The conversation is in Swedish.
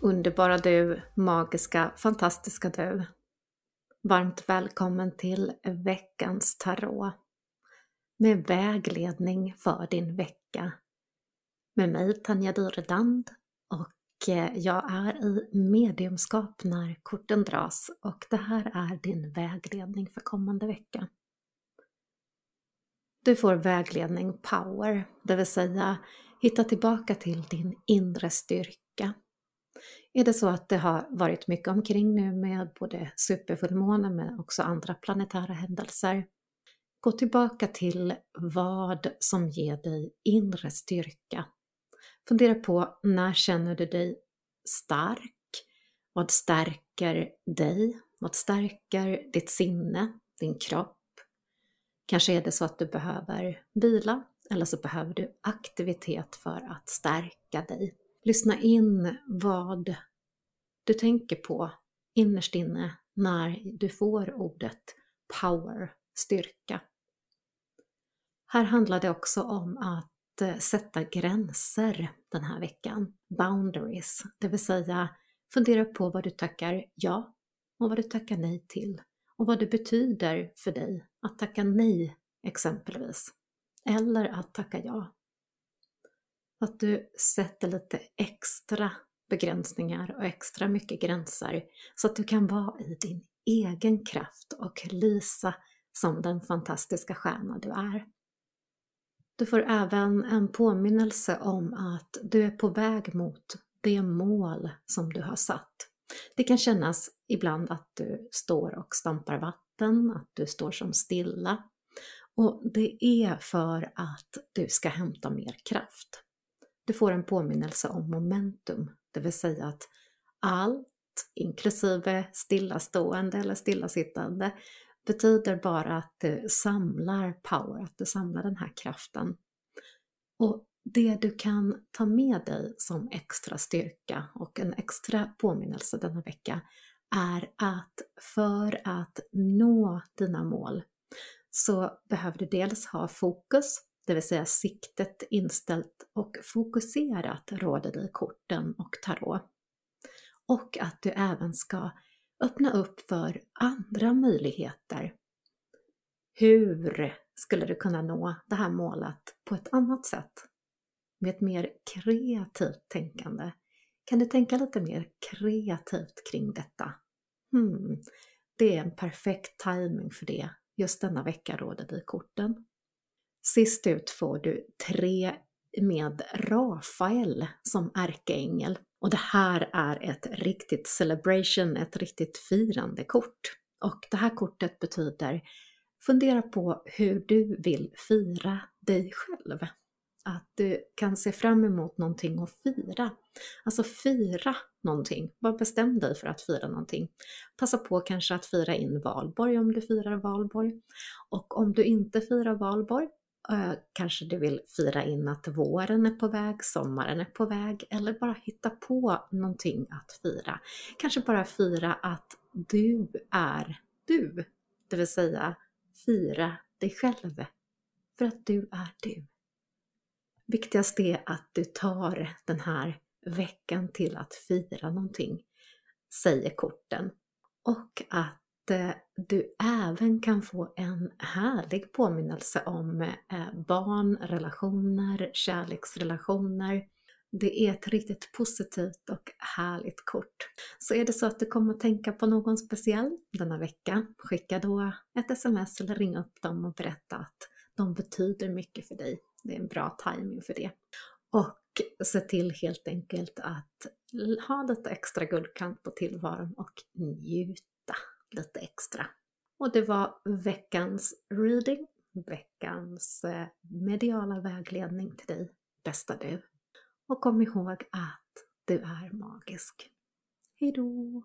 Underbara du, magiska, fantastiska du. Varmt välkommen till veckans tarot. Med vägledning för din vecka. Med mig Tanja Dyredand och eh, jag är i mediumskap när korten dras och det här är din vägledning för kommande vecka. Du får vägledning power, det vill säga hitta tillbaka till din inre styrka är det så att det har varit mycket omkring nu med både superfullmåne men också andra planetära händelser, gå tillbaka till vad som ger dig inre styrka. Fundera på när känner du dig stark? Vad stärker dig? Vad stärker ditt sinne, din kropp? Kanske är det så att du behöver vila eller så behöver du aktivitet för att stärka dig. Lyssna in vad du tänker på innerst inne när du får ordet power, styrka. Här handlar det också om att eh, sätta gränser den här veckan, boundaries, det vill säga fundera på vad du tackar ja och vad du tackar nej till och vad det betyder för dig att tacka nej exempelvis, eller att tacka ja. Att du sätter lite extra begränsningar och extra mycket gränser så att du kan vara i din egen kraft och lysa som den fantastiska stjärna du är. Du får även en påminnelse om att du är på väg mot det mål som du har satt. Det kan kännas ibland att du står och stampar vatten, att du står som stilla. Och det är för att du ska hämta mer kraft. Du får en påminnelse om momentum, det vill säga att allt, inklusive stillastående eller stillasittande, betyder bara att du samlar power, att du samlar den här kraften. Och det du kan ta med dig som extra styrka och en extra påminnelse denna vecka är att för att nå dina mål så behöver du dels ha fokus det vill säga siktet inställt och fokuserat råder dig korten och tarot. Och att du även ska öppna upp för andra möjligheter. Hur skulle du kunna nå det här målet på ett annat sätt? Med ett mer kreativt tänkande. Kan du tänka lite mer kreativt kring detta? Hmm, det är en perfekt timing för det. Just denna vecka råder dig korten. Sist ut får du tre med Rafael som ärkeängel. Och det här är ett riktigt celebration, ett riktigt firande kort. Och det här kortet betyder fundera på hur du vill fira dig själv. Att du kan se fram emot någonting att fira. Alltså fira någonting. Bara bestäm dig för att fira någonting. Passa på kanske att fira in valborg om du firar valborg. Och om du inte firar valborg, Eh, kanske du vill fira in att våren är på väg, sommaren är på väg eller bara hitta på någonting att fira. Kanske bara fira att du är du, det vill säga fira dig själv. För att du är du. Viktigast är att du tar den här veckan till att fira någonting, säger korten. Och att Eh, du även kan få en härlig påminnelse om eh, barn, relationer, kärleksrelationer. Det är ett riktigt positivt och härligt kort. Så är det så att du kommer att tänka på någon speciell denna vecka, skicka då ett sms eller ring upp dem och berätta att de betyder mycket för dig. Det är en bra timing för det. Och se till helt enkelt att ha lite extra guldkant på tillvaron och njut lite extra. Och det var veckans reading, veckans eh, mediala vägledning till dig, bästa du. Och kom ihåg att du är magisk. Hejdå!